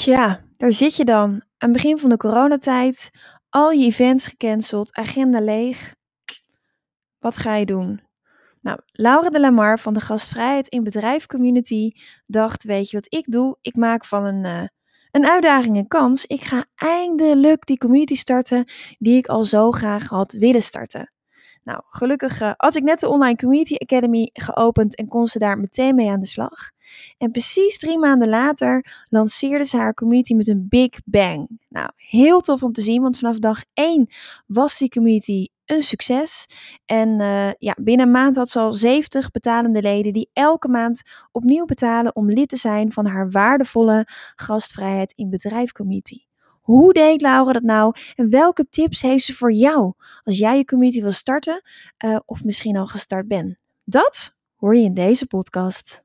Tja, daar zit je dan. Aan het begin van de coronatijd, al je events gecanceld, agenda leeg. Wat ga je doen? Nou, Laura de Lamar van de Gastvrijheid in Bedrijf Community dacht, weet je wat ik doe? Ik maak van een, uh, een uitdaging een kans. Ik ga eindelijk die community starten die ik al zo graag had willen starten. Nou, gelukkig uh, had ik net de Online Community Academy geopend en kon ze daar meteen mee aan de slag. En precies drie maanden later lanceerde ze haar community met een big bang. Nou, heel tof om te zien, want vanaf dag 1 was die community een succes. En uh, ja, binnen een maand had ze al 70 betalende leden die elke maand opnieuw betalen om lid te zijn van haar waardevolle gastvrijheid in bedrijf community. Hoe deed Laura dat nou en welke tips heeft ze voor jou als jij je community wil starten uh, of misschien al gestart bent? Dat hoor je in deze podcast.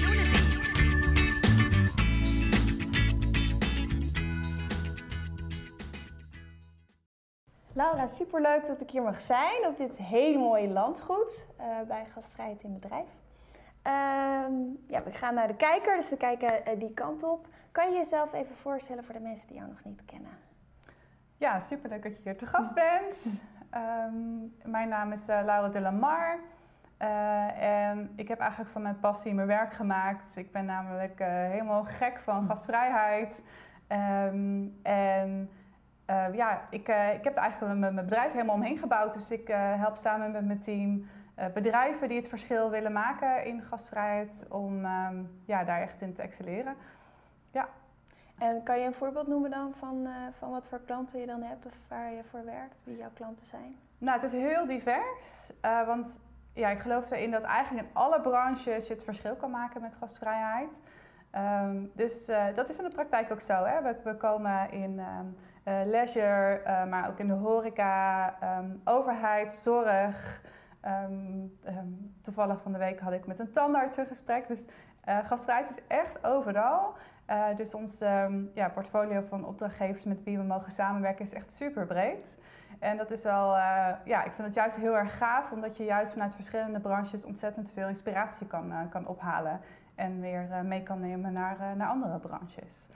Laura, superleuk dat ik hier mag zijn op dit hele mooie landgoed uh, bij Gastvrijheid in Bedrijf. Uh, ja, we gaan naar de kijker, dus we kijken uh, die kant op. Kan je jezelf even voorstellen voor de mensen die jou nog niet kennen? Ja, superleuk dat je hier te gast bent. Um, mijn naam is uh, Laura de Lamar. en ik heb eigenlijk van mijn passie mijn werk gemaakt. Ik ben namelijk helemaal gek van gastvrijheid. Um, en uh, ja, ik, uh, ik heb eigenlijk mijn, mijn bedrijf helemaal omheen gebouwd. Dus ik uh, help samen met mijn team bedrijven die het verschil willen maken in gastvrijheid om um, ja, daar echt in te excelleren. Ja. En kan je een voorbeeld noemen dan van, van wat voor klanten je dan hebt of waar je voor werkt, wie jouw klanten zijn? Nou, het is heel divers. want ja, ik geloof erin dat eigenlijk in alle branches je het verschil kan maken met gastvrijheid. Um, dus dat is in de praktijk ook zo. Hè? We, we komen in... Um, uh, leisure, uh, maar ook in de horeca, um, overheid, zorg. Um, um, toevallig van de week had ik met een tandarts een gesprek. Dus uh, gastvrijheid is echt overal. dus ons ja, portfolio van opdrachtgevers met wie we mogen samenwerken is echt super breed. En dat is wel, ja, ik vind het juist heel erg gaaf, omdat je juist vanuit verschillende branches ontzettend veel inspiratie kan, kan ophalen. En weer mee kan nemen naar, naar andere branches.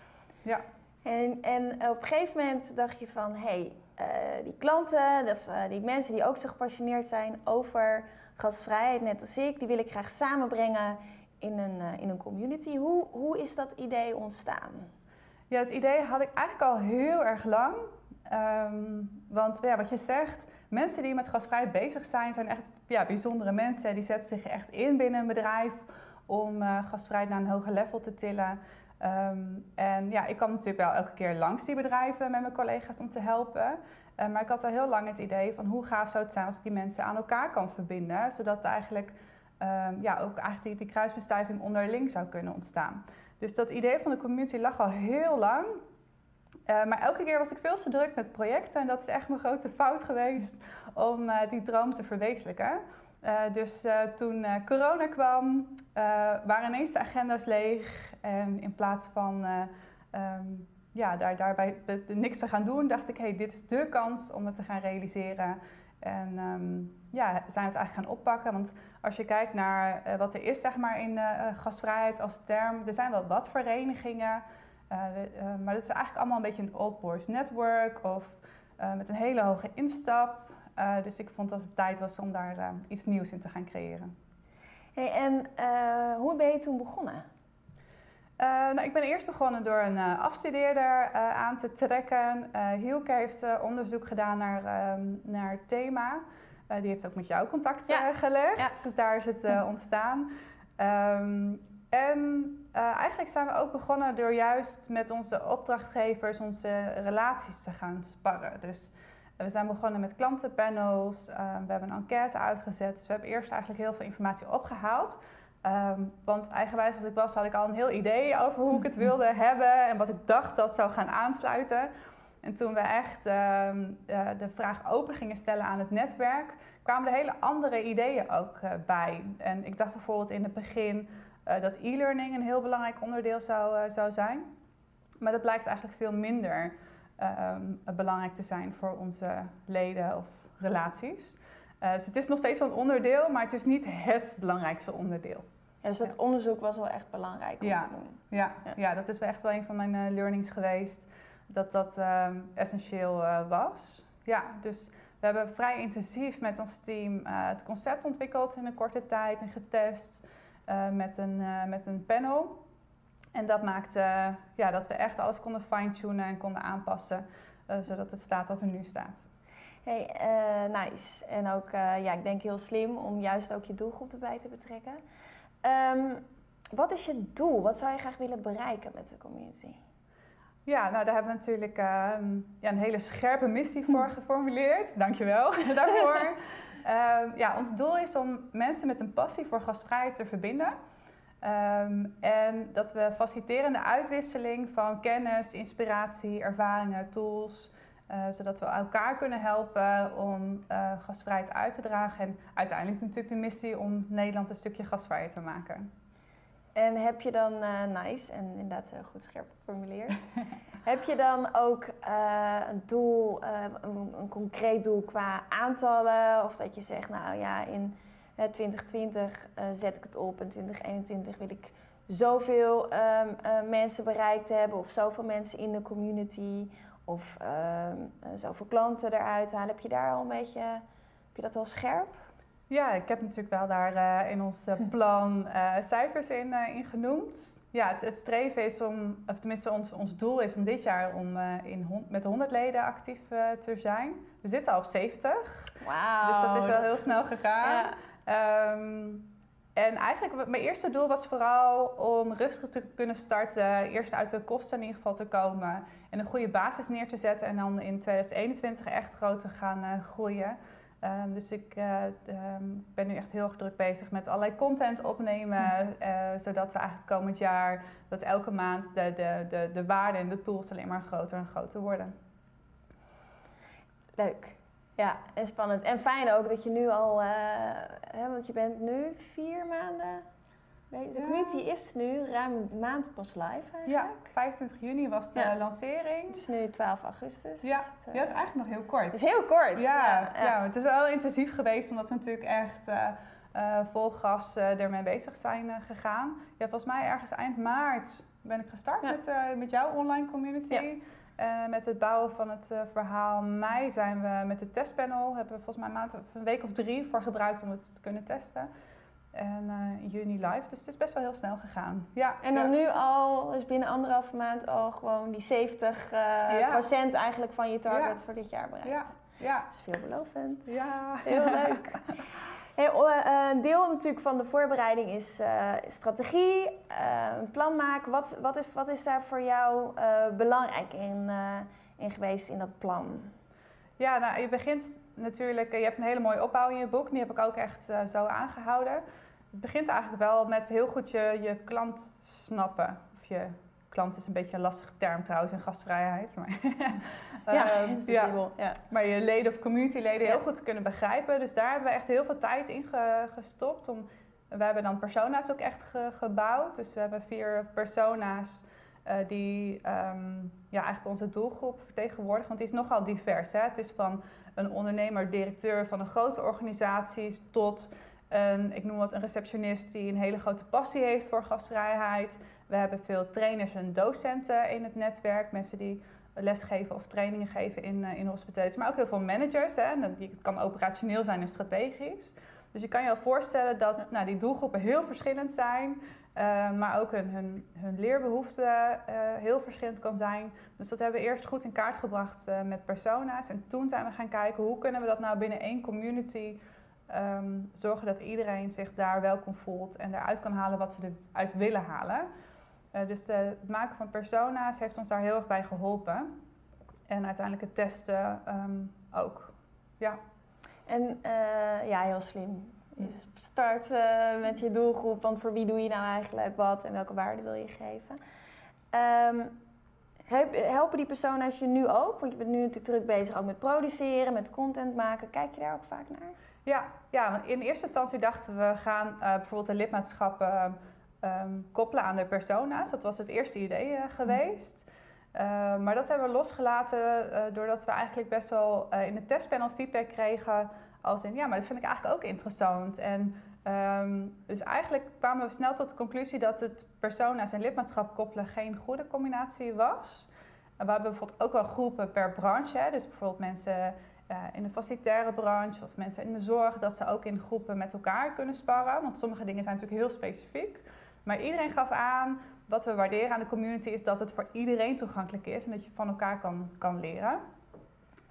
Ja. En, en op een gegeven moment dacht je van, hé, hey, uh, die klanten, uh, die mensen die ook zo gepassioneerd zijn over gastvrijheid, net als ik, die wil ik graag samenbrengen in een, uh, in een community. Hoe, hoe is dat idee ontstaan? Ja, het idee had ik eigenlijk al heel erg lang. Um, want ja, wat je zegt, mensen die met gasvrijheid bezig zijn, zijn echt ja, bijzondere mensen. Die zetten zich echt in binnen een bedrijf om gastvrijheid naar een hoger level te tillen. Um, en ja, ik kwam natuurlijk wel elke keer langs die bedrijven met mijn collega's om te helpen. Uh, maar ik had al heel lang het idee van hoe gaaf zou het zijn als ik die mensen aan elkaar kan verbinden. Zodat eigenlijk um, ja, ook eigenlijk die, kruisbestuiving onderling zou kunnen ontstaan. Dus dat idee van de community lag al heel lang. Maar elke keer was ik veel te druk met projecten. En dat is echt mijn grote fout geweest om uh, die droom te verwezenlijken. Uh, dus uh, toen uh, corona kwam, waren ineens de agenda's leeg. En in plaats van um, ja, daar, daarbij niks te gaan doen, dacht ik, hey, dit is de kans om het te gaan realiseren. En um, ja, zijn we het eigenlijk gaan oppakken. Want als je kijkt naar wat er is zeg maar, in gastvrijheid als term, er zijn wel wat verenigingen. maar dat is eigenlijk allemaal een beetje een old boys network of met een hele hoge instap. Uh, dus ik vond dat het tijd was om daar uh, iets nieuws in te gaan creëren. Hey, en uh, hoe ben je toen begonnen? nou, ik ben eerst begonnen door een afstudeerder aan te trekken. Hielke heeft onderzoek gedaan naar, ehm, naar thema. die heeft ook met jou contact ja. gelegd, ja. dus daar is het ontstaan. Um, en eigenlijk zijn we ook begonnen door juist met onze opdrachtgevers onze relaties te gaan sparren. Dus we zijn begonnen met klantenpanels, we hebben een enquête uitgezet. Dus we hebben eerst eigenlijk heel veel informatie opgehaald. Ehm, want eigenwijs als ik was, had ik al een heel idee over hoe ik het wilde hebben en wat ik dacht dat zou gaan aansluiten. En toen we echt ehm, de vraag open gingen stellen aan het netwerk, kwamen er hele andere ideeën ook uh, bij. En ik dacht bijvoorbeeld in het begin uh, dat e-learning een heel belangrijk onderdeel zou, zou zijn. Maar dat blijkt eigenlijk veel minder ehm, belangrijk te zijn voor onze leden of relaties. dus het is nog steeds wel een onderdeel, maar het is niet het belangrijkste onderdeel. Ja, dus dat onderzoek was wel echt belangrijk om ja. te doen. Ja, ja. ja, dat is wel echt wel een van mijn learnings geweest. Dat dat ehm, essentieel was. Ja, dus we hebben vrij intensief met ons team het concept ontwikkeld in een korte tijd en getest met, een, met een panel. En dat maakte ja, dat we echt alles konden fine-tunen en konden aanpassen, zodat het staat wat er nu staat. Hey, nice. En ook, ja, ik denk heel slim om juist ook je doelgroep erbij te betrekken. Um, wat is je doel? Wat zou je graag willen bereiken met de community? Ja, nou daar hebben we natuurlijk uh, ja, een hele scherpe missie voor geformuleerd. Dankjewel daarvoor. uh, ja, ons doel is om mensen met een passie voor gastvrijheid te verbinden. Um, en dat we faciliteren de uitwisseling van kennis, inspiratie, ervaringen, tools. Uh, zodat we elkaar kunnen helpen om uh, gastvrijheid uit te dragen. En uiteindelijk natuurlijk de missie om Nederland een stukje gastvrijheid te maken. En heb je dan, uh, nice, en inderdaad goed scherp geformuleerd. heb je dan ook een doel, een, een, concreet doel qua aantallen? Of dat je zegt, nou ja, in 2020 zet ik het op en 2021 wil ik zoveel um, mensen bereikt hebben. Of zoveel mensen in de community. Of zoveel klanten eruit halen. Heb je daar al een beetje, heb je dat al scherp? Ja, ik heb natuurlijk wel daar uh, in ons plan uh, cijfers in, uh, in, genoemd. Ja, het, het, streven is om, of tenminste ons, ons doel is om dit jaar om in, met 100 leden actief te zijn. We zitten al op 70. Wauw. Dus dat is wel heel snel gegaan. Ja. Um, en eigenlijk, mijn eerste doel was vooral om rustig te kunnen starten. Eerst uit de kosten in ieder geval te komen. En een goede basis neer te zetten. En dan in 2021 echt groot te gaan groeien. Um, dus ik uh, um, ben nu echt heel erg druk bezig met allerlei content opnemen. Uh, zodat we eigenlijk komend jaar, dat elke maand de, de, de, de waarde en de tools alleen maar groter en groter worden. Leuk. Ja, en spannend. En fijn ook dat je nu al, uh, hè, want je bent nu vier maanden de community is nu ruim een maand pas live eigenlijk. Ja, 25 juni was de ja. lancering. Het is nu 12 augustus. Ja, dus, uh, ja, het is eigenlijk nog heel kort. Het is heel kort. Ja, ja, het is wel intensief geweest omdat we natuurlijk echt uh, uh, vol gas ermee bezig zijn gegaan. Ja, volgens mij ergens eind maart ben ik gestart met, met jouw online community. Met het bouwen van het verhaal mei zijn we met het testpanel. Hebben we volgens mij een, maand, een week of drie voor gebruikt om het te kunnen testen. En uh, juni live. Dus het is best wel heel snel gegaan. Ja, en dan ja. nu al, dus binnen anderhalve maand al gewoon die 70 uh, ja. procent eigenlijk van je target voor dit jaar bereikt. Ja. ja. Dat is veelbelovend. Ja. Heel leuk. Hey, uh, een deel natuurlijk van de voorbereiding is strategie, een plan maken. Wat, wat, is, wat is daar voor jou belangrijk in, in geweest in dat plan? Ja, nou, je begint natuurlijk, je hebt een hele mooie opbouw in je boek. Die heb ik ook echt zo aangehouden het begint eigenlijk wel met heel goed je, je klant snappen. Of je klant is een beetje een lastige term trouwens in gastvrijheid. Maar, ja, uh, ja. ja, maar je leden of communityleden heel goed te kunnen begrijpen. Dus daar hebben we echt heel veel tijd in ge, gestopt. Om, we hebben dan persona's ook echt ge, gebouwd. Dus we hebben vier persona's uh, die um, ja, eigenlijk onze doelgroep vertegenwoordigen. Want die is nogal divers. Hè? Het is van een ondernemer, directeur van een grote organisatie tot een, ik noem wat een receptionist die een hele grote passie heeft voor gastvrijheid. We hebben veel trainers en docenten in het netwerk, mensen die lesgeven of trainingen geven in, uh, in hospitality. Maar ook heel veel managers. Hè? Het kan operationeel zijn en strategisch. Dus je kan je al voorstellen dat nou, die doelgroepen heel verschillend zijn. Uh, maar ook hun, hun, hun leerbehoefte uh, heel verschillend kan zijn. Dus dat hebben we eerst goed in kaart gebracht met persona's. En toen zijn we gaan kijken hoe kunnen we dat nou binnen één community um, zorgen dat iedereen zich daar welkom voelt en eruit kan halen wat ze eruit willen halen. Uh, dus de, het maken van persona's heeft ons daar heel erg bij geholpen. En uiteindelijk het testen um, ook. Ja. En uh, ja, heel slim. Je start uh, met je doelgroep, want voor wie doe je nou eigenlijk wat en welke waarde wil je geven. Um, helpen die persona's je nu ook? Want je bent nu natuurlijk druk bezig ook met produceren, met content maken. Kijk je daar ook vaak naar? Ja, ja in eerste instantie dachten we gaan uh, bijvoorbeeld de lidmaatschappen um, koppelen aan de persona's. Dat was het eerste idee uh, geweest. Uh, maar dat hebben we losgelaten doordat we eigenlijk best wel in het testpanel feedback kregen. Als in, ja, maar dat vind ik eigenlijk ook interessant. En um, dus eigenlijk kwamen we snel tot de conclusie dat het persona's en lidmaatschap koppelen geen goede combinatie was. we hebben bijvoorbeeld ook wel groepen per branche. Hè. Dus bijvoorbeeld mensen uh, in de facilitaire branche of mensen in de zorg, dat ze ook in groepen met elkaar kunnen sparren. Want sommige dingen zijn natuurlijk heel specifiek. Maar iedereen gaf aan, wat we waarderen aan de community is dat het voor iedereen toegankelijk is en dat je van elkaar kan, kan leren.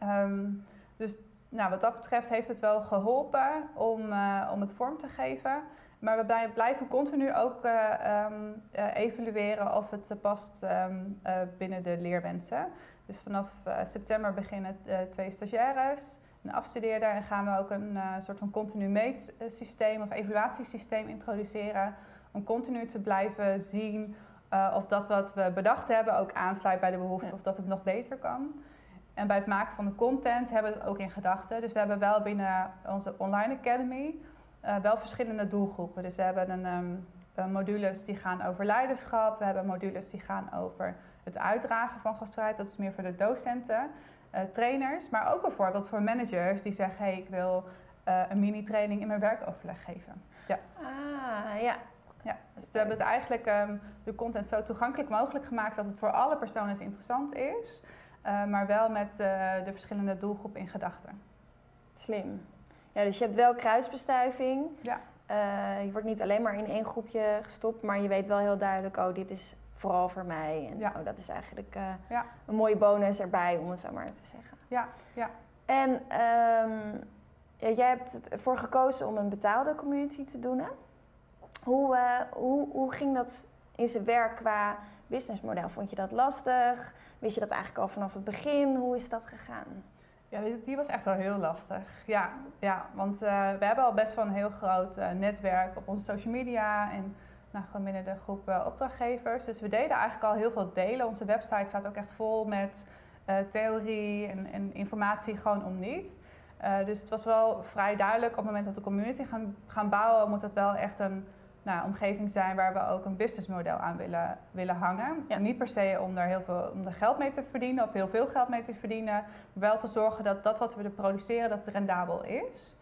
Um, dus nou, wat dat betreft heeft het wel geholpen om, uh, om het vorm te geven. Maar we blijven continu ook uh, um, uh, evalueren of het past um, binnen de leerwensen. Dus vanaf september beginnen twee stagiaires, een afstudeerder en gaan we ook een soort van continu meetsysteem of evaluatiesysteem introduceren. Om continu te blijven zien of dat wat we bedacht hebben ook aansluit bij de behoefte of dat het nog beter kan. En bij het maken van de content hebben we het ook in gedachten. Dus we hebben wel binnen onze online academy uh, wel verschillende doelgroepen. Dus we hebben een, um, modules die gaan over leiderschap. We hebben modules die gaan over het uitdragen van gastvrijheid. Dat is meer voor de docenten, uh, trainers. Maar ook bijvoorbeeld voor managers die zeggen... hey, ik wil uh, een mini-training in mijn werkoverleg geven. Ja. Ah, ja. Ja, dus we hebben het eigenlijk um, de content zo toegankelijk mogelijk gemaakt dat het voor alle personen interessant is. Uh, maar wel met uh, de verschillende doelgroepen in gedachten. Slim. Ja, dus je hebt wel kruisbestuiving. Ja. Uh, je wordt niet alleen maar in één groepje gestopt, maar je weet wel heel duidelijk, oh, dit is vooral voor mij. En ja. oh, dat is eigenlijk ja. een mooie bonus erbij, om het zo maar te zeggen. Ja, ja. En um, ja, jij hebt ervoor gekozen om een betaalde community te doen, hè? Hoe, hoe, hoe ging dat in zijn werk qua businessmodel? Vond je dat lastig? Wist je dat eigenlijk al vanaf het begin? Hoe is dat gegaan? Ja, die, was echt wel heel lastig. Ja, ja want uh, we hebben al best wel een heel groot uh, netwerk op onze social media en nou, gewoon binnen de groep opdrachtgevers. Dus we deden eigenlijk al heel veel delen. Onze website staat ook echt vol met theorie en, en, informatie gewoon om niet. dus het was wel vrij duidelijk op het moment dat de community gaan, gaan bouwen, moet dat wel echt een nou, omgeving zijn waar we ook een businessmodel aan willen, willen hangen. Ja. Niet per se om er heel veel om er geld mee te verdienen of heel veel geld mee te verdienen. Maar wel te zorgen dat dat wat we er produceren, dat het rendabel is.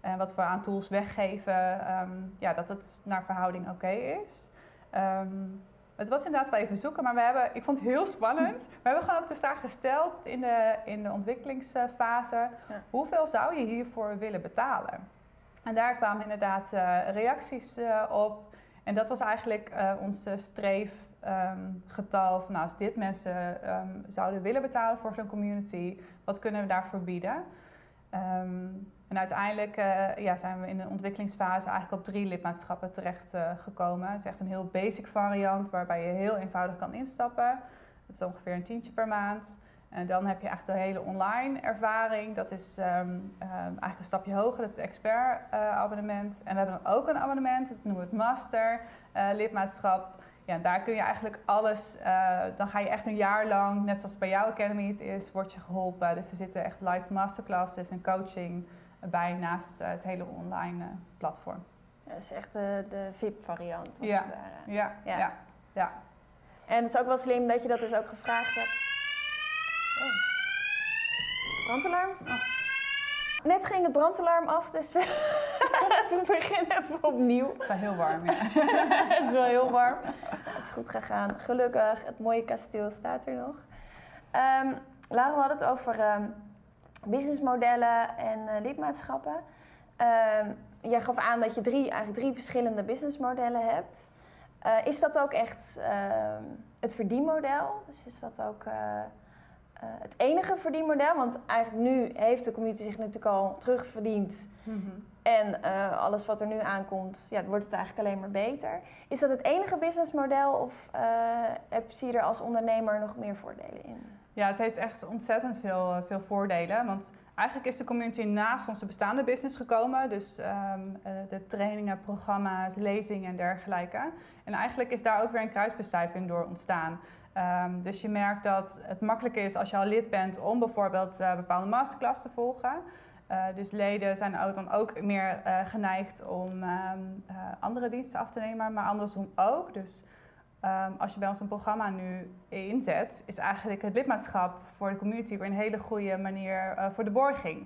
En wat we aan tools weggeven, um, ja, dat het naar verhouding oké is. Um, het was inderdaad wel even zoeken, maar we hebben, ik vond het heel spannend. We hebben gewoon ook de vraag gesteld in de, in de ontwikkelingsfase: ja. hoeveel zou je hiervoor willen betalen? En daar kwamen inderdaad uh, reacties uh, op. En dat was eigenlijk uh, ons streefgetal. Um, van nou, als dit mensen um, zouden willen betalen voor zo'n community, wat kunnen we daarvoor bieden? Um, en uiteindelijk ja, zijn we in de ontwikkelingsfase eigenlijk op drie lidmaatschappen terecht gekomen. Het is echt een heel basic variant waarbij je heel eenvoudig kan instappen. Dat is ongeveer een tientje per maand. En dan heb je echt de hele online ervaring. Dat is um, um, eigenlijk een stapje hoger, dat is het expert uh, abonnement. En we hebben dan ook een abonnement, dat noemen we het master uh, lidmaatschap. Ja, daar kun je eigenlijk alles, uh, dan ga je echt een jaar lang, net zoals bij jouw academy het is, word je geholpen. Dus er zitten echt live masterclasses en coaching bij naast het hele online platform. Ja, dat is echt de, de VIP-variant. Ja. Ja, ja. ja, ja. En het is ook wel slim dat je dat dus ook gevraagd hebt Oh. Brandalarm? Oh. Net ging het brandalarm af, dus we beginnen even opnieuw. Het is wel heel warm, ja. het is wel heel warm. Het is goed gegaan. Gelukkig, het mooie kasteel staat er nog. Um, we hadden het over um, businessmodellen en uh, lidmaatschappen. Um, jij gaf aan dat je drie, eigenlijk drie verschillende businessmodellen hebt. Uh, is dat ook echt het verdienmodel? Dus is dat ook... Uh, uh, het enige verdienmodel. Want eigenlijk nu heeft de community zich natuurlijk al terugverdiend. Mm En uh, alles wat er nu aankomt, ja, wordt het eigenlijk alleen maar beter. Is dat het enige businessmodel of uh, heb je er als ondernemer nog meer voordelen in? Ja, het heeft echt ontzettend veel, veel voordelen. Want eigenlijk is de community naast onze bestaande business gekomen. Dus ehm, eh, de trainingen, programma's, lezingen en dergelijke. En eigenlijk is daar ook weer een kruisbestuiving door ontstaan. Ehm, dus je merkt dat het makkelijker is als je al lid bent om bijvoorbeeld uh, bepaalde masterclass te volgen. Uh, dus leden zijn ook dan ook meer geneigd om ehm, andere diensten af te nemen, maar andersom ook. Dus Um, als je bij ons een programma nu inzet, is eigenlijk het lidmaatschap voor de community weer een hele goede manier voor de borging.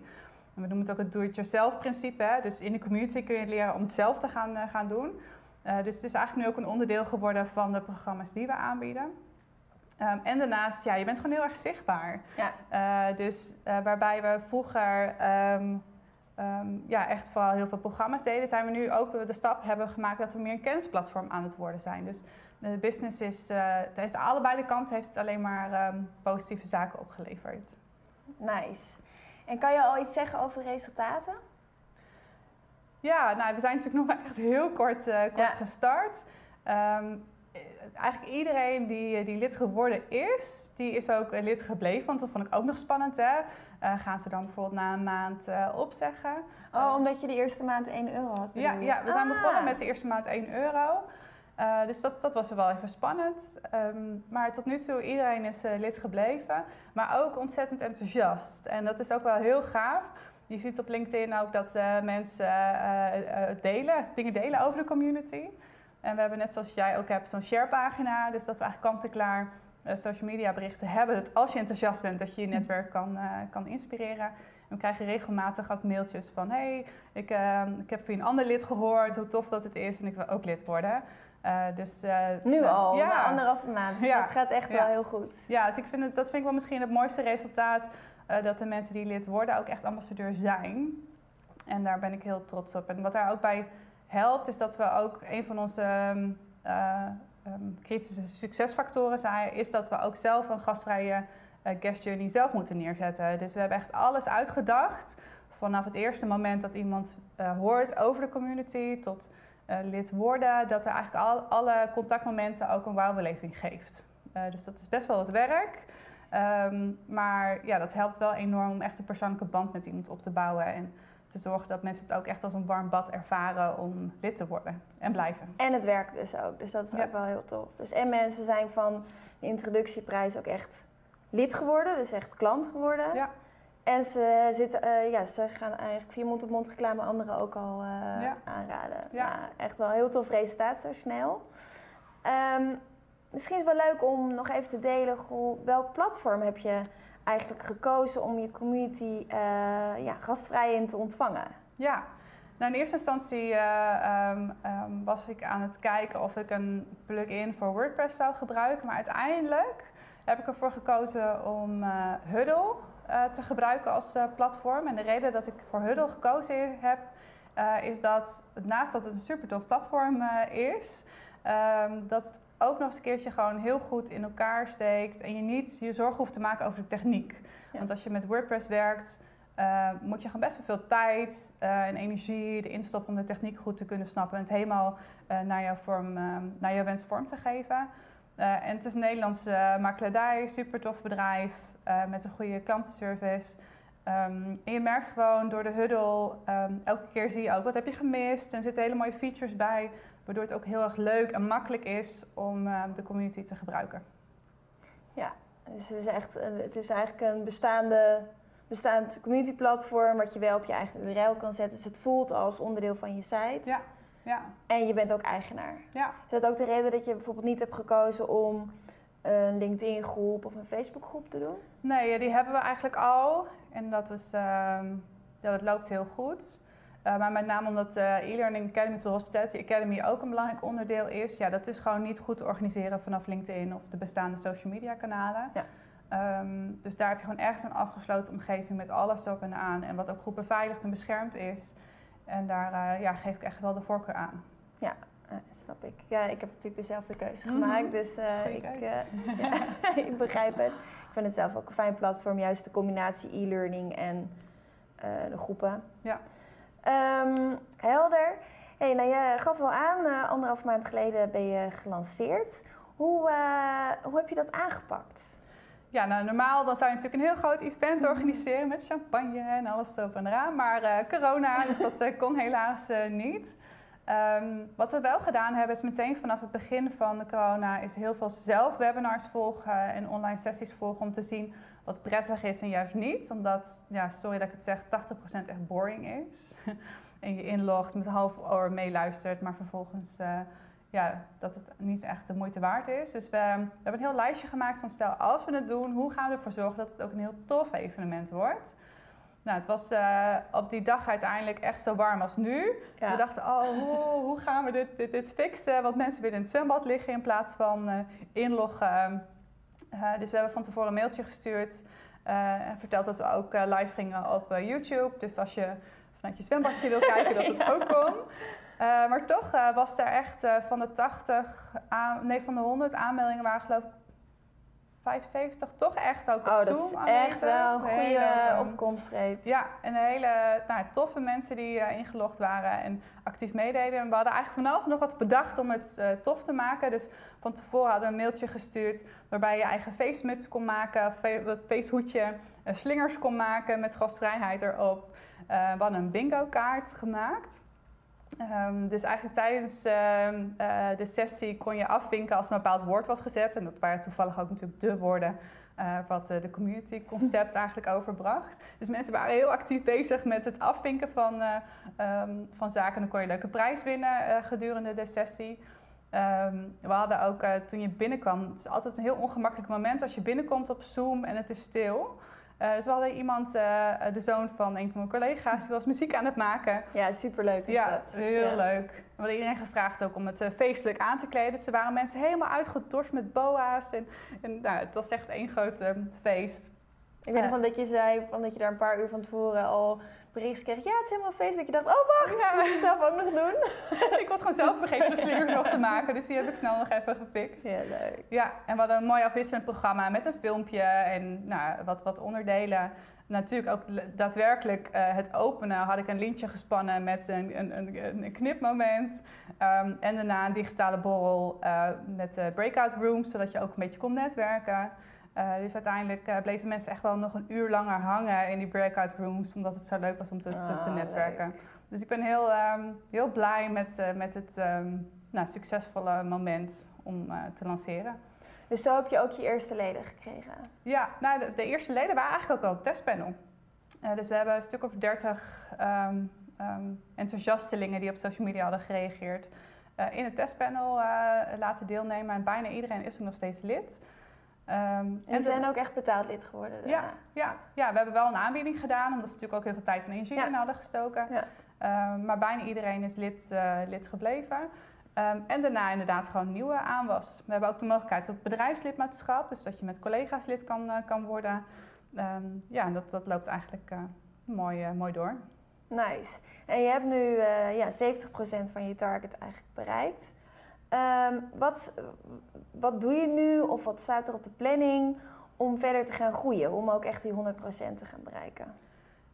En we noemen het ook het do-it-yourself principe. Dus in de community kun je leren om het zelf te gaan, gaan doen. Dus het is eigenlijk nu ook een onderdeel geworden van de programma's die we aanbieden. Um, en daarnaast, ja, je bent gewoon heel erg zichtbaar. Ja. dus waarbij we vroeger um, um, ja, echt vooral heel veel programma's deden, zijn we nu ook de stap hebben gemaakt dat we meer een kennisplatform aan het worden zijn. Dus de business is, uh, heeft allebei de kanten heeft het alleen maar positieve zaken opgeleverd. Nice. En kan je al iets zeggen over resultaten? Ja, nou, we zijn natuurlijk nog maar echt heel kort, kort ja. gestart. Um, eigenlijk iedereen die, die lid geworden is, die is ook lid gebleven. Want dat vond ik ook nog spannend. Hè? Uh, gaan ze dan bijvoorbeeld na een maand uh, opzeggen? Oh, omdat je de eerste maand 1 euro had? Ja, ja, we zijn ah. begonnen met de eerste maand 1 euro. Dus dat, dat was wel even spannend. Um, maar tot nu toe, iedereen is lid gebleven. Maar ook ontzettend enthousiast. En dat is ook wel heel gaaf. Je ziet op LinkedIn ook dat mensen delen, dingen delen over de community. En we hebben net zoals jij ook hebt zo'n sharepagina. Dus dat we eigenlijk kant-en-klaar uh, social media berichten hebben. Dat als je enthousiast bent, dat je je netwerk kan, uh, kan inspireren. En we krijgen regelmatig ook mailtjes van... hey, ik, uh, ik heb van een ander lid gehoord, hoe tof dat het is en ik wil ook lid worden. dus, nu al, ja. na anderhalve maand. Ja. Dat gaat echt ja. wel heel goed. Ja, dus ik vind het, dat vind ik wel misschien het mooiste resultaat... dat de mensen die lid worden ook echt ambassadeur zijn. En daar ben ik heel trots op. En wat daar ook bij helpt, is dat we ook een van onze um, uh, um, kritische succesfactoren zijn, is dat we ook zelf een gastvrije uh, guest journey zelf moeten neerzetten. Dus we hebben echt alles uitgedacht. Vanaf het eerste moment dat iemand uh, hoort over de community tot lid worden, dat er eigenlijk al, alle contactmomenten ook een wauwbeleving geeft. dus dat is best wel wat werk. Um, maar ja, dat helpt wel enorm om echt een persoonlijke band met iemand op te bouwen. En te zorgen dat mensen het ook echt als een warm bad ervaren om lid te worden en blijven. En het werkt dus ook, dus dat is ja. ook wel heel tof. Dus en mensen zijn van de introductieprijs ook echt lid geworden, dus echt klant geworden. Ja. En ze, zitten, uh, ja, ze gaan eigenlijk via mond-op-mond reclame anderen ook al uh, ja. aanraden. Ja. Nou, echt wel een heel tof resultaat zo snel. Um, misschien is het wel leuk om nog even te delen, goh, welk platform heb je eigenlijk gekozen om je community uh, ja, gastvrij in te ontvangen? Ja, nou in eerste instantie uh, um, um, was ik aan het kijken of ik een plugin voor WordPress zou gebruiken. Maar uiteindelijk heb ik ervoor gekozen om uh, Huddle te gebruiken als platform. En de reden dat ik voor Huddle gekozen heb, is dat naast dat het een super tof platform is, um, dat het ook nog eens een keertje gewoon heel goed in elkaar steekt en je niet je zorgen hoeft te maken over de techniek. Want als je met WordPress werkt, uh, moet je gewoon best wel veel tijd uh, en energie erin stoppen om de techniek goed te kunnen snappen en het helemaal uh, naar, jouw vorm, naar jouw wens vorm te geven. en het is een Nederlandse makelaardij, super tof bedrijf met een goede klantenservice. Um, en je merkt gewoon door de huddle, um, elke keer zie je ook wat heb je gemist en er zitten hele mooie features bij Waardoor het ook heel erg leuk en makkelijk is om uh, de community te gebruiken. Ja, dus het is, echt, het is eigenlijk een bestaande, bestaand community platform wat je wel op je eigen URL kan zetten. Dus het voelt als onderdeel van je site. Ja. Ja. En je bent ook eigenaar. Ja. Is dat ook de reden dat je bijvoorbeeld niet hebt gekozen om een LinkedIn groep of een Facebook groep te doen? Nee, die hebben we eigenlijk al. En dat, is, uh, ja, dat loopt heel goed. Uh, maar met name omdat de uh, e-learning academy of de Hospitality Academy ook een belangrijk onderdeel is. Ja, dat is gewoon niet goed te organiseren vanaf LinkedIn of de bestaande social media kanalen. Ja. Um, dus daar heb je gewoon echt een afgesloten omgeving met alles erop en aan. En wat ook goed beveiligd en beschermd is. En daar uh, ja, geef ik echt wel de voorkeur aan. Ja, snap ik. Ja, ik heb natuurlijk dezelfde keuze mhm. gemaakt. Dus ik, ja, ik begrijp het. Ik vind het zelf ook een fijn platform. Juist de combinatie e-learning en de groepen. Ja. Um, helder. Hey, nou, je gaf wel aan, uh, anderhalf maand geleden ben je gelanceerd. Hoe, uh, hoe heb je dat aangepakt? ja, nou, normaal dan zou je natuurlijk een heel groot event organiseren met champagne en alles erop en eraan. Maar uh, corona, dus dat kon helaas niet. Um, wat we wel gedaan hebben is meteen vanaf het begin van de corona is heel veel zelf webinars volgen en online sessies volgen om te zien wat prettig is en juist niet. Omdat, ja, sorry dat ik het zeg, 80% echt boring is. en je inlogt, met een half oor meeluistert, maar vervolgens ja, dat het niet echt de moeite waard is. Dus we, we, hebben een heel lijstje gemaakt van stel als we het doen, hoe gaan we ervoor zorgen dat het ook een heel tof evenement wordt. Nou, het was uh, op die dag uiteindelijk echt zo warm als nu. Dus ja. Dus we dachten, oh, hoe, hoe gaan we dit, dit, dit, fixen? Want mensen willen in het zwembad liggen in plaats van uh, inloggen. Uh, dus we hebben van tevoren een mailtje gestuurd. en verteld dat we ook live gingen op YouTube. Dus als je vanuit je zwembadje wil kijken, dat het ook kon. Maar toch was er echt van de 80, aan, nee van de 100 aanmeldingen waren geloof ik 75 toch echt ook op oh, Zoom dat is echt wel een goede opkomstreed. Ja, en hele nou, toffe mensen die ingelogd waren en actief meededen. En we hadden eigenlijk van alles nog wat bedacht om het tof te maken. Dus van tevoren hadden we een mailtje gestuurd waarbij je eigen feestmuts kon maken, fe feesthoedje, slingers kon maken met gastvrijheid erop. we hadden een bingo kaart gemaakt. Um, dus eigenlijk tijdens uh, uh, de sessie kon je afvinken als een bepaald woord was gezet. En dat waren toevallig ook natuurlijk de woorden uh, wat de community concept eigenlijk overbracht. Dus mensen waren heel actief bezig met het afvinken van, um, van zaken. Dan kon je een leuke prijs winnen gedurende de sessie. We hadden ook toen je binnenkwam, het is altijd een heel ongemakkelijk moment als je binnenkomt op Zoom en het is stil. Uh, dus we hadden iemand, uh, de zoon van een van mijn collega's, die was muziek aan het maken. Ja, superleuk. Ja, dat. heel ja. leuk. We hadden iedereen gevraagd ook om het uh, feestelijk aan te kleden. Dus er waren mensen helemaal uitgedorst met boa's. En, en nou, het was echt één groot feest. Ik weet nog van dat je zei van dat je daar een paar uur van tevoren al bericht kreeg. Ja, het is helemaal feest. Dat je dacht, oh wacht, ja. moet je zelf ook nog doen. ik was gewoon zelf vergeten de slinger nog te maken. Dus die heb ik snel nog even gefixt. Ja, leuk. Ja, en we hadden een mooi afwisselend programma met een filmpje en nou, wat, wat onderdelen. Natuurlijk ook daadwerkelijk uh, het openen had ik een lintje gespannen met een, een, een, een knipmoment. Um, en daarna een digitale borrel uh, met uh, breakout rooms, zodat je ook een beetje kon netwerken. Uh, dus uiteindelijk uh, bleven mensen echt wel nog een uur langer hangen in die breakout rooms, omdat het zo leuk was om te, te, te Ah, netwerken. Dus ik ben heel, um, heel blij met, uh, met het um, nou, succesvolle moment om te lanceren. Dus zo heb je ook je eerste leden gekregen? Ja, nou, de, de eerste leden waren eigenlijk ook al het testpanel. dus we hebben een stuk of dertig um, enthousiastelingen die op social media hadden gereageerd in het testpanel laten deelnemen. En bijna iedereen is er nog steeds lid. Um, en, en ze zijn ook echt betaald lid geworden? Ja, ja, ja, we hebben wel een aanbieding gedaan, omdat ze natuurlijk ook heel veel tijd en energie Ja. in hadden gestoken. Ja. Um, maar bijna iedereen is lid, uh, lid gebleven. Um, en daarna inderdaad gewoon nieuwe aanwas. We hebben ook de mogelijkheid tot bedrijfslidmaatschap, dus dat je met collega's lid kan, uh, kan worden. ja, dat, dat loopt eigenlijk uh, mooi, mooi door. Nice. En je hebt nu ja, 70% van je target eigenlijk bereikt. Um, wat, wat doe je nu of wat staat er op de planning om verder te gaan groeien? Om ook echt die 100% te gaan bereiken?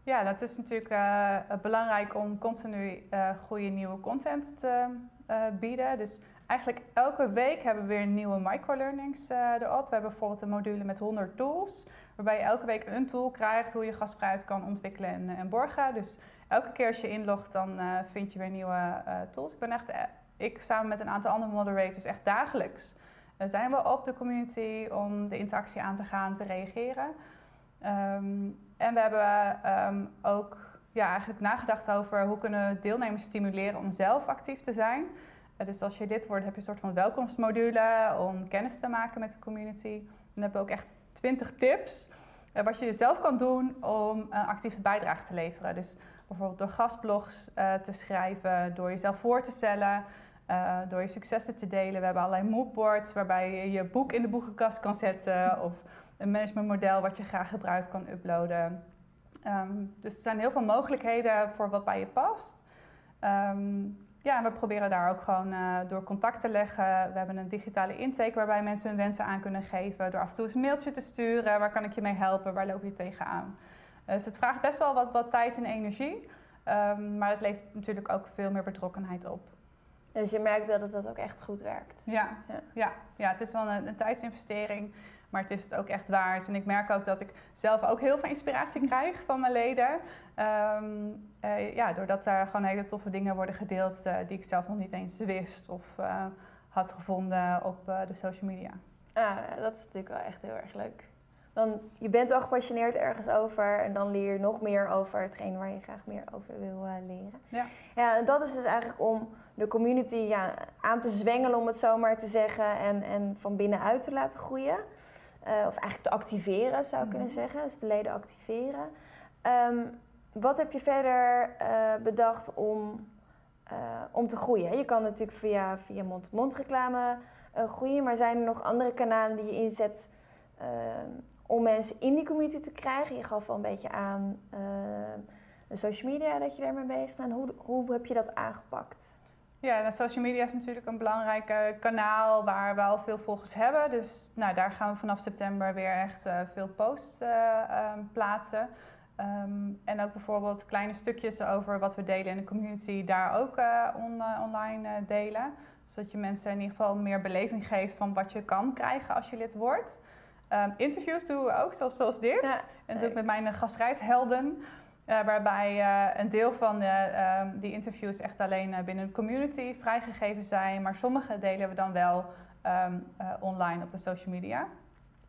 Ja, dat is natuurlijk uh, belangrijk om continu uh, goede nieuwe content te uh, bieden. Dus eigenlijk elke week hebben we weer nieuwe microlearnings erop. We hebben bijvoorbeeld een module met 100 tools, waarbij je elke week een tool krijgt hoe je gastvrijheid kan ontwikkelen en, en borgen. Dus elke keer als je inlogt, dan vind je weer nieuwe tools. Ik ben echt ik samen met een aantal andere moderators echt dagelijks uh, zijn we op de community om de interactie aan te gaan, te reageren. Um, en we hebben um, ook ja, eigenlijk nagedacht over hoe kunnen deelnemers stimuleren om zelf actief te zijn. Uh, dus als je lid wordt, heb je een soort van welkomstmodule om kennis te maken met de community. Dan hebben we ook echt 20 tips uh, wat je zelf kan doen om een actieve bijdrage te leveren. Dus bijvoorbeeld door gastblogs te schrijven, door jezelf voor te stellen, uh, door je successen te delen. We hebben allerlei moodboards waarbij je je boek in de boekenkast kan zetten of een managementmodel wat je graag gebruikt kan uploaden. Um, dus er zijn heel veel mogelijkheden voor wat bij je past. Um, ja, en we proberen daar ook gewoon uh, door contact te leggen. We hebben een digitale intake waarbij mensen hun wensen aan kunnen geven. Door af en toe eens een mailtje te sturen. Waar kan ik je mee helpen? Waar loop je tegenaan? Uh, dus het vraagt best wel wat, wat tijd en energie. Um, maar het levert natuurlijk ook veel meer betrokkenheid op. Dus je merkt wel dat dat ook echt goed werkt. Ja, ja. ja, ja het is wel een, een tijdsinvestering. Maar het is het ook echt waard. En ik merk ook dat ik zelf ook heel veel inspiratie krijg van mijn leden. Ehm, eh, ja, doordat er gewoon hele toffe dingen worden gedeeld uh, die ik zelf nog niet eens wist of uh, had gevonden op de social media. Ah, dat is natuurlijk wel echt heel erg leuk. Dan, je bent al gepassioneerd ergens over en dan leer je nog meer over hetgeen waar je graag meer over wil leren. Ja. ja, en dat is dus eigenlijk om de community ja, aan te zwengelen, om het zo maar te zeggen, en, en van binnenuit te laten groeien. of eigenlijk te activeren, zou ik kunnen mhm. zeggen. Dus de leden activeren. Ehm, wat heb je verder uh, bedacht om, uh, om te groeien? Je kan natuurlijk via, via mond-to-mond reclame groeien, maar zijn er nog andere kanalen die je inzet om mensen in die community te krijgen? Je gaf al een beetje aan social media dat je daarmee bezig bent. Hoe, hoe heb je dat aangepakt? Ja, nou, social media is natuurlijk een belangrijk kanaal waar we al veel volgers hebben. Dus nou, daar gaan we vanaf september weer echt veel posts plaatsen. Ehm, en ook bijvoorbeeld kleine stukjes over wat we delen in de community, daar ook on, uh, online delen. Zodat je mensen in ieder geval meer beleving geeft van wat je kan krijgen als je lid wordt. Um, interviews doen we ook, zoals, zoals dit. Ja, en dat met mijn gastreishelden. Waarbij een deel van um, die interviews echt alleen binnen de community vrijgegeven zijn. Maar sommige delen we dan wel online op de social media.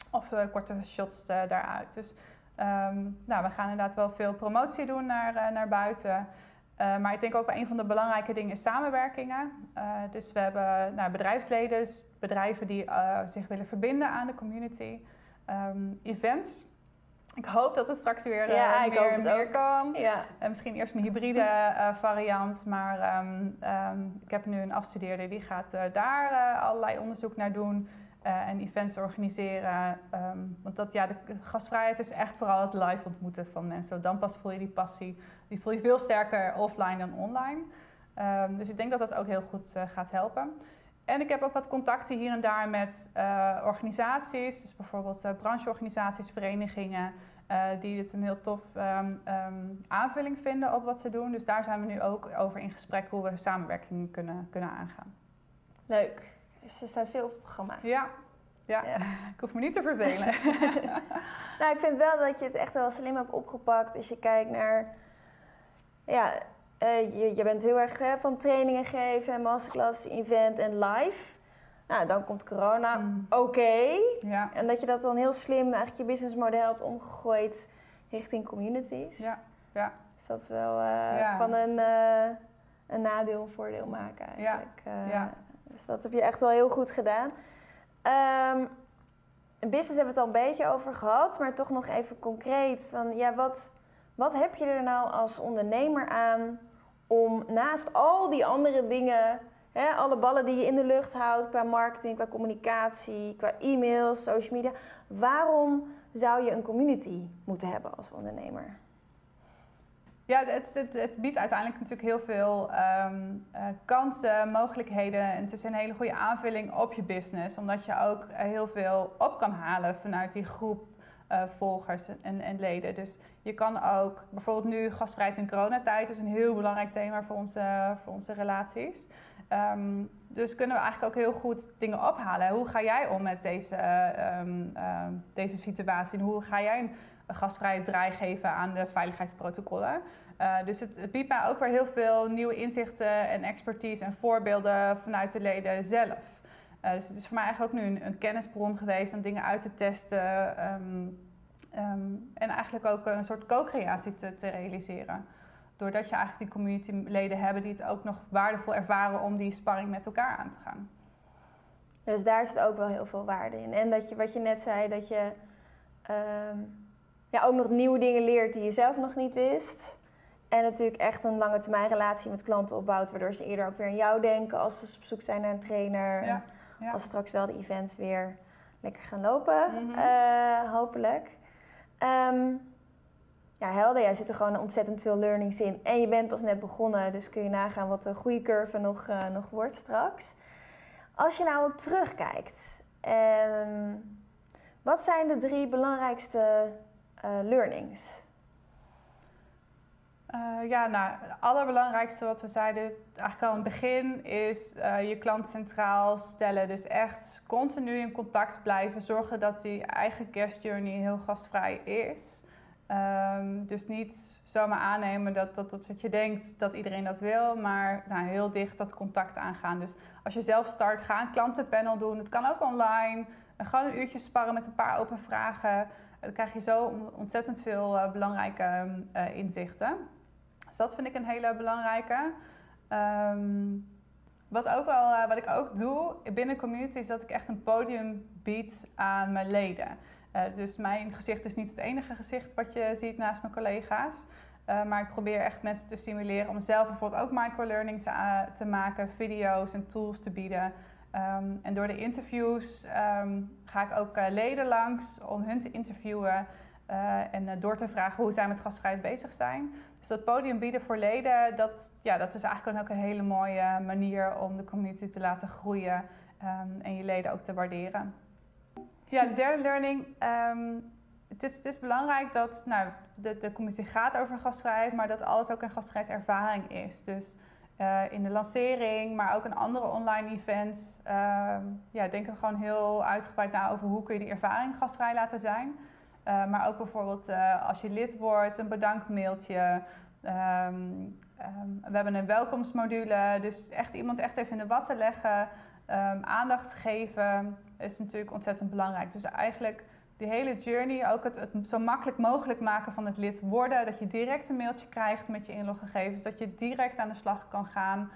Of korte shots daaruit. Dus Ehm, nou, we gaan inderdaad wel veel promotie doen naar, naar buiten. Maar ik denk ook een van de belangrijke dingen is samenwerkingen. Dus we hebben nou, bedrijfsleden, bedrijven die zich willen verbinden aan de community. Events. Ik hoop dat het straks weer ja, meer, en meer kan. Ja. misschien eerst een hybride variant. Maar um, ik heb nu een afstudeerder die gaat daar allerlei onderzoek naar doen. Uh, en events organiseren. Um, want dat, ja, de gastvrijheid is echt vooral het live ontmoeten van mensen. Dan pas voel je die passie. Die voel je veel sterker offline dan online. Dus ik denk dat dat ook heel goed uh, gaat helpen. En ik heb ook wat contacten hier en daar met uh, organisaties. Dus bijvoorbeeld brancheorganisaties, verenigingen. Die het een heel tof um, aanvulling vinden op wat ze doen. Dus daar zijn we nu ook over in gesprek hoe we samenwerking kunnen, kunnen aangaan. Leuk. Dus er staat veel op het programma. Ja. Ja, ik hoef me niet te vervelen. nou, ik vind wel dat je het echt wel slim hebt opgepakt. Als je kijkt naar... Ja, uh, je, je, bent heel erg van trainingen geven, masterclass, event en live. Nou, dan komt corona. Mm. Oké. Ja. En dat je dat dan heel slim eigenlijk je businessmodel hebt omgegooid richting communities. Ja. ja. Dus dat wel uh, van een, een nadeel een voordeel maken eigenlijk. Ja. ja. Dus dat heb je echt wel heel goed gedaan. Um, business hebben we het al een beetje over gehad, maar toch nog even concreet. Van, ja, wat, wat heb je er nou als ondernemer aan om naast al die andere dingen, alle ballen die je in de lucht houdt qua marketing, qua communicatie, qua e-mails, social media, waarom zou je een community moeten hebben als ondernemer? Ja, het, biedt uiteindelijk natuurlijk heel veel um, uh, kansen, mogelijkheden. En het is een hele goede aanvulling op je business, omdat je ook heel veel op kan halen vanuit die groep uh, volgers en, en, leden. Dus je kan ook, bijvoorbeeld nu gastvrijheid in coronatijd is een heel belangrijk thema voor onze, voor onze relaties. Um, dus kunnen we eigenlijk ook heel goed dingen ophalen. Hoe ga jij om met deze, um, deze situatie? En hoe ga jij een gastvrije draai geven aan de veiligheidsprotocollen. Uh, dus het, het, biedt mij ook weer heel veel nieuwe inzichten en expertise en voorbeelden vanuit de leden zelf. Uh, dus het is voor mij eigenlijk ook nu een, een kennisbron geweest om dingen uit te testen. En eigenlijk ook een soort co-creatie te, te, realiseren. Doordat je eigenlijk die communityleden hebben die het ook nog waardevol ervaren om die sparring met elkaar aan te gaan. Dus daar zit ook wel heel veel waarde in. En dat je, wat je net zei, dat je um, ja, ook nog nieuwe dingen leert die je zelf nog niet wist. En natuurlijk echt een lange termijn relatie met klanten opbouwt, waardoor ze eerder ook weer aan jou denken als ze op zoek zijn naar een trainer. Ja, ja. Als straks wel de events weer lekker gaan lopen, mm hopelijk. Um, ja, helder. Jij zit er gewoon ontzettend veel learnings in. En je bent pas net begonnen, dus kun je nagaan wat de goede curve nog, uh, nog wordt straks. Als je nou ook terugkijkt, um, wat zijn de drie belangrijkste uh, learnings? Uh, ja, nou, het allerbelangrijkste wat we zeiden eigenlijk al in het begin is je klant centraal stellen. Dus echt continu in contact blijven. Zorgen dat die eigen guest journey heel gastvrij is. Um, dus niet zomaar aannemen dat, dat, dat, dat je denkt dat iedereen dat wil, maar nou, heel dicht dat contact aangaan. Dus als je zelf start, ga een klantenpanel doen. Het kan ook online. Gewoon een uurtje sparren met een paar open vragen. Dan krijg je zo ontzettend veel uh, belangrijke uh, inzichten. Dus dat vind ik een hele belangrijke. Um, wat, ook wat ik ook doe binnen community is dat ik echt een podium bied aan mijn leden. Uh, dus mijn gezicht is niet het enige gezicht wat je ziet naast mijn collega's. Uh, maar ik probeer echt mensen te stimuleren om zelf bijvoorbeeld ook microlearnings te maken, video's en tools te bieden. Um, en door de interviews um, ga ik ook leden langs om hun te interviewen en door te vragen hoe zij met gastvrijheid bezig zijn. Dus dat podium bieden voor leden, dat, ja, dat is eigenlijk ook een hele mooie manier om de community te laten groeien um, en je leden ook te waarderen. Ja, de derde learning. Het is, is, belangrijk dat nou, de, de community gaat over gastvrijheid, maar dat alles ook een gastvrijheidservaring is. Dus uh, in de lancering, maar ook in andere online events. Uh, ja, denken we gewoon heel uitgebreid na over hoe kun je die ervaring gastvrij laten zijn. Uh, maar ook bijvoorbeeld eh, als je lid wordt, een bedankmailtje. Um, we hebben een welkomstmodule, dus echt iemand echt even in de watten leggen. Aandacht geven is natuurlijk ontzettend belangrijk. Dus eigenlijk die hele journey, ook het, zo makkelijk mogelijk maken van het lid worden. Dat je direct een mailtje krijgt met je inloggegevens, dat je direct aan de slag kan gaan.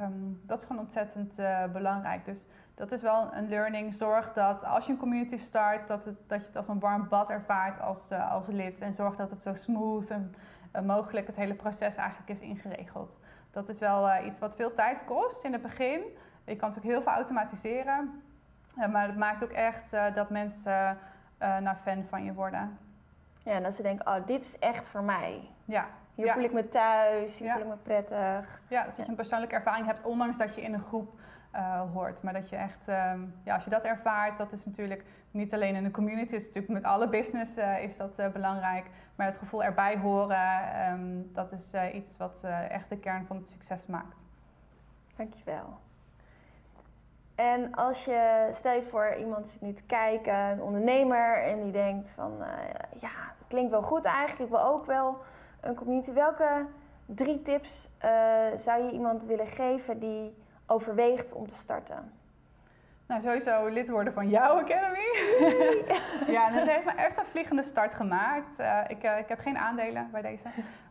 Um, dat is gewoon ontzettend uh, belangrijk. Dus dat is wel een learning. Zorg dat als je een community start, dat, het, dat je het als een warm bad ervaart als, uh, als lid. En zorg dat het zo smooth en mogelijk het hele proces eigenlijk is ingeregeld. Dat is wel iets wat veel tijd kost in het begin. Je kan natuurlijk heel veel automatiseren. Maar het maakt ook echt dat mensen uh, naar fan van je worden. Ja, en dat ze denken, oh, dit is echt voor mij. Ja. Hier ja. voel ik me thuis, hier ja. voel ik me prettig. Ja, dus dat je een persoonlijke ervaring hebt, ondanks dat je in een groep uh, hoort. Maar dat je echt, um, ja, als je dat ervaart, dat is natuurlijk niet alleen in de community, is natuurlijk met alle business uh, is dat uh, belangrijk. Maar het gevoel erbij horen, um, dat is iets wat echt de kern van het succes maakt. Dankjewel. En als je, stel je voor, iemand zit nu te kijken, een ondernemer, en die denkt van, uh, ja, het klinkt wel goed eigenlijk, ik wil ook wel een community. Welke drie tips uh, zou je iemand willen geven die overweegt om te starten? Nou, sowieso lid worden van jouw Academy. ja, en het heeft me echt een vliegende start gemaakt. Uh, ik, uh, ik heb geen aandelen bij deze.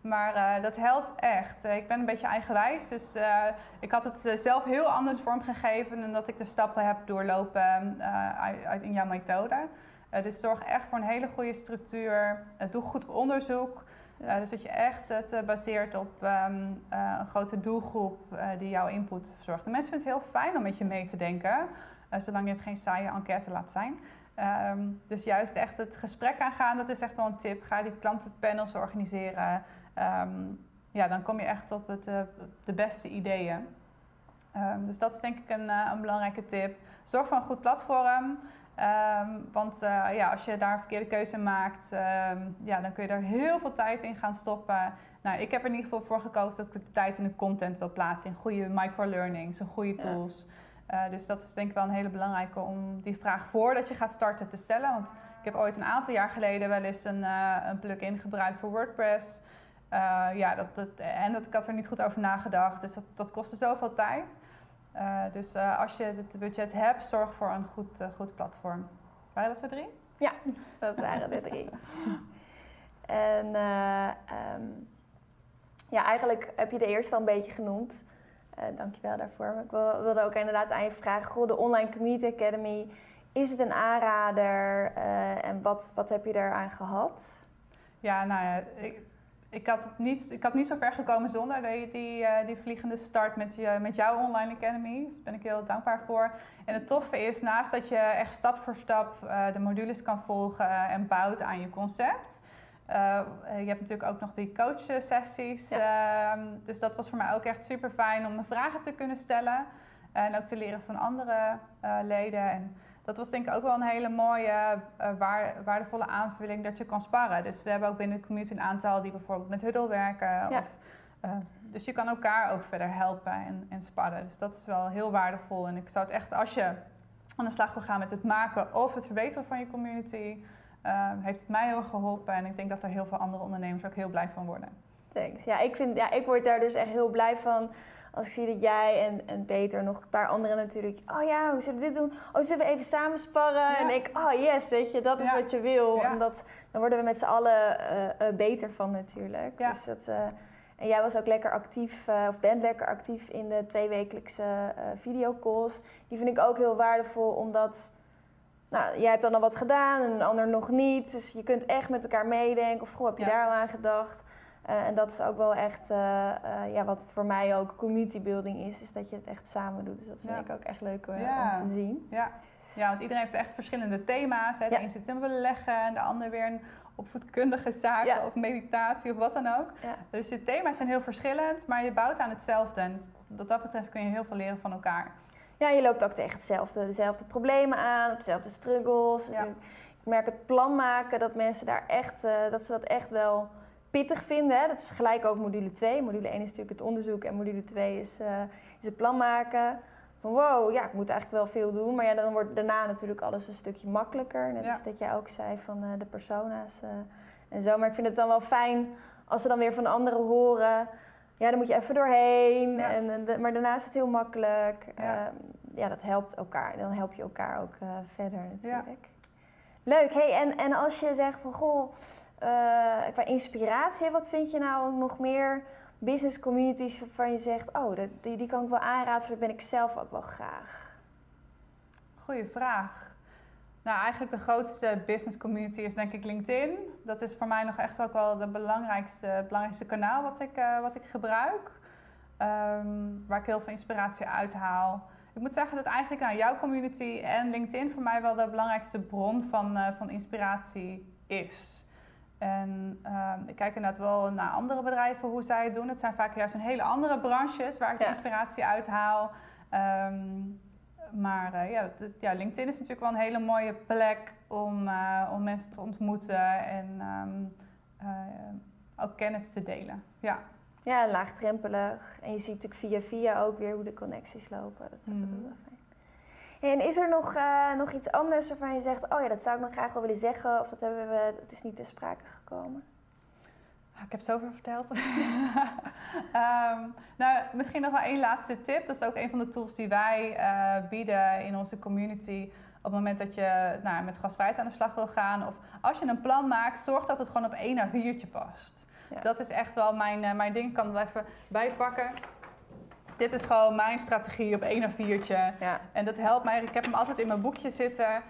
Maar uh, dat helpt echt. ik ben een beetje eigenwijs. Dus ik had het zelf heel anders vormgegeven dan dat ik de stappen heb doorlopen uit, uit in jouw methode. dus zorg echt voor een hele goede structuur. doe goed onderzoek. Ja. dus dat je echt het baseert op um, een grote doelgroep die jouw input verzorgt. De mensen vinden het heel fijn om met je mee te denken. Zolang je het geen saaie enquête laat zijn. Um, dus juist echt het gesprek aangaan, dat is echt wel een tip. Ga die klantenpanels organiseren. Um, ja, dan kom je echt op het, de beste ideeën. Dus dat is denk ik een, een belangrijke tip. Zorg voor een goed platform. Want uh, ja, als je daar een verkeerde keuze maakt, ja, dan kun je er heel veel tijd in gaan stoppen. Nou, ik heb er in ieder geval voor gekozen dat ik de tijd in de content wil plaatsen. In goede microlearnings, in goede tools. Ja. Uh, dus dat is denk ik wel een hele belangrijke om die vraag voordat je gaat starten te stellen. Want ik heb ooit een aantal jaar geleden wel eens een, uh, een plugin gebruikt voor WordPress. Ja, dat, dat, en dat, ik had er niet goed over nagedacht, dus dat, dat kostte zoveel tijd. Dus als je het budget hebt, zorg voor een goed, goed platform. Waren dat de drie? Ja, dat waren de drie. en um, ja, eigenlijk heb je de eerste al een beetje genoemd. Dankjewel daarvoor. Ik wilde ook inderdaad aan je vragen. Goh, de Online Community Academy, is het een aanrader en wat, wat heb je daaraan gehad? Ja, nou ja, ik, ik, had, het niet, ik had niet zo ver gekomen zonder die, die, uh, die vliegende start met, je, met jouw Online Academy. Dus daar ben ik heel dankbaar voor. En het toffe is, naast dat je echt stap voor stap de modules kan volgen en bouwt aan je concept... Uh, je hebt natuurlijk ook nog die coachsessies. Ja. Uh, dus dat was voor mij ook echt super fijn om mijn vragen te kunnen stellen. En ook te leren van andere leden. En dat was denk ik ook wel een hele mooie, uh, waardevolle aanvulling dat je kan sparren. Dus we hebben ook binnen de community een aantal die bijvoorbeeld met Huddle werken. Of, uh, dus je kan elkaar ook verder helpen en, en sparren. Dus dat is wel heel waardevol. En ik zou het echt, als je aan de slag wil gaan met het maken of het verbeteren van je community, uh, heeft het mij heel geholpen. En ik denk dat er heel veel andere ondernemers ook heel blij van worden. Thanks. Ja, ik, vind, ja, ik word daar dus echt heel blij van als ik zie dat jij en, en Peter, nog een paar anderen natuurlijk, oh ja, hoe zullen we dit doen? Oh, zullen we even samen sparren? En ik, oh yes, weet je, dat is wat je wil. Omdat, dan worden we met z'n allen uh, uh, beter van natuurlijk. Dus dat, uh, en jij was ook lekker actief, of bent lekker actief in de tweewekelijkse videocalls. Die vind ik ook heel waardevol, omdat nou, jij hebt dan al wat gedaan en een ander nog niet. Dus je kunt echt met elkaar meedenken. Of goh, heb je daar al aan gedacht? Uh, en dat is ook wel echt uh, uh, ja, wat voor mij ook community building is, is dat je het echt samen doet. Dus dat vind ik ook echt leuk ja. om te zien. Ja. ja, want iedereen heeft echt verschillende thema's. Hè. De een zit in beleggen en de ander weer in opvoedkundige zaken of meditatie of wat dan ook. Dus je thema's zijn heel verschillend, maar je bouwt aan hetzelfde. En wat dat betreft kun je heel veel leren van elkaar. Ja, je loopt ook tegen hetzelfde, dezelfde problemen aan, dezelfde struggles. Dus ik merk het plan maken dat mensen daar echt, dat ze dat echt wel pittig vinden. Hè. Dat is gelijk ook module 2. Module 1 is natuurlijk het onderzoek en module 2 is, uh, is het plan maken. Van wow, ja, ik moet eigenlijk wel veel doen. Maar ja, dan wordt daarna natuurlijk alles een stukje makkelijker. Net als dat jij ook zei van uh, de persona's uh, en zo. Maar ik vind het dan wel fijn als ze dan weer van anderen horen. Ja, dan moet je even doorheen. Ja. En, en, maar daarna is het heel makkelijk. Ja. Ja, dat helpt elkaar. Dan help je elkaar ook verder natuurlijk. Leuk. Hey, en, en als je zegt van goh qua inspiratie, wat vind je nou nog meer business communities waarvan je zegt, oh, die, die kan ik wel aanraden, dat ben ik zelf ook wel graag? Goeie vraag. Nou, eigenlijk de grootste business community is denk ik LinkedIn. Dat is voor mij nog echt ook wel het belangrijkste, belangrijkste kanaal wat ik, uh, wat ik gebruik. Um, waar ik heel veel inspiratie uit haal. Ik moet zeggen dat eigenlijk jouw community en LinkedIn voor mij wel de belangrijkste bron van, uh, van inspiratie is. En um, ik kijk inderdaad wel naar andere bedrijven hoe zij het doen. Het zijn vaak juist een hele andere branches waar ik de inspiratie uit haal. Um, maar uh, ja, ja, LinkedIn is natuurlijk wel een hele mooie plek om, uh, om mensen te ontmoeten en um, uh, ook kennis te delen. Ja. ja, laagdrempelig. En je ziet natuurlijk via via ook weer hoe de connecties lopen. Dat is mm. wel. En is er nog, uh, nog iets anders waarvan je zegt, oh ja, dat zou ik nog graag wel willen zeggen, of dat, hebben we, dat is niet ter sprake gekomen? Ah, ik heb zoveel verteld. um, nou, misschien nog wel één laatste tip. Dat is ook een van de tools die wij uh, bieden in onze community. Op het moment dat je nou, met gasvrijheid aan de slag wil gaan. Of als je een plan maakt, zorg dat het gewoon op één A4'tje past. Ja. Dat is echt wel mijn, uh, mijn ding. Ik kan het wel even bijpakken dit is gewoon mijn strategie op één of viertje. Ja. En dat helpt mij. Ik heb hem altijd in mijn boekje zitten.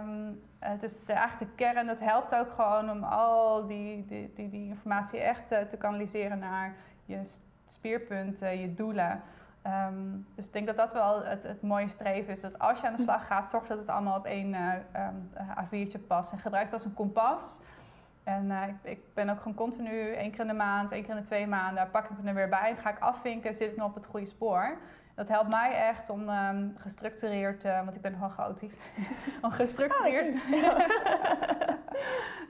Um, dus de, eigenlijk de kern, dat helpt ook gewoon om al die, die, die, die informatie echt uh, te kanaliseren naar je spierpunten, je doelen. Um, dus ik denk dat dat wel het, het mooie streven is. Dat als je aan de slag gaat, zorg dat het allemaal op één uh, um, A4'tje past. En gebruik het als een kompas. En uh, ik, ik, ben ook gewoon continu, één keer in de maand, één keer in de twee maanden, pak ik me er weer bij. Dan ga ik afvinken, zit ik nog op het goede spoor. Dat helpt mij echt om um, gestructureerd, uh, want ik ben nogal chaotisch, om gestructureerd, oh,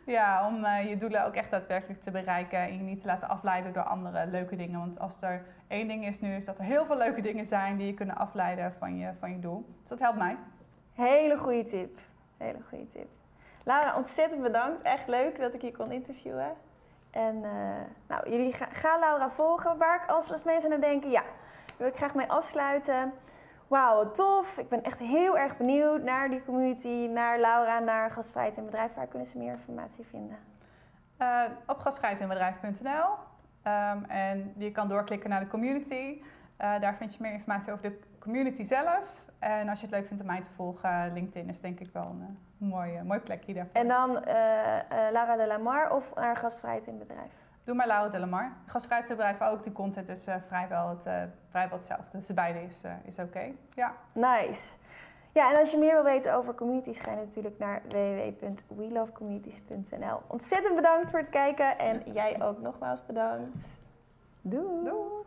ja, om uh, je doelen ook echt daadwerkelijk te bereiken en je niet te laten afleiden door andere leuke dingen. Want als er één ding is nu, is dat er heel veel leuke dingen zijn die je kunnen afleiden van je, van je doel. Dus dat helpt mij. Hele goede tip, hele goede tip. Laura, ontzettend bedankt. Echt leuk dat ik je kon interviewen. En uh, nou, jullie gaan ga Laura volgen. Waar ik als, mensen aan denken, ja, wil ik graag mee afsluiten. Wauw, tof. Ik ben echt heel erg benieuwd naar die community, naar Laura, naar gastvrijheid en bedrijf. Waar kunnen ze meer informatie vinden? Uh, op gastvrijheidinbedrijf.nl um, En je kan doorklikken naar de community. Uh, daar vind je meer informatie over de community zelf. En als je het leuk vindt om mij te volgen, LinkedIn is denk ik wel een mooi, mooi plekje daarvoor. En dan uh, uh, Lara de Lamar of naar gastvrijheid in bedrijf? Doe maar Lara de Lamar. Gastvrijheid in bedrijf ook. Die content is uh, vrijwel, het, vrijwel hetzelfde. Dus beide is, is oké. Okay. Ja. Nice. Ja, en als je meer wil weten over communities, ga je natuurlijk naar www.welovecommunities.nl. Ontzettend bedankt voor het kijken en jij ook nogmaals bedankt. Doei. Doei.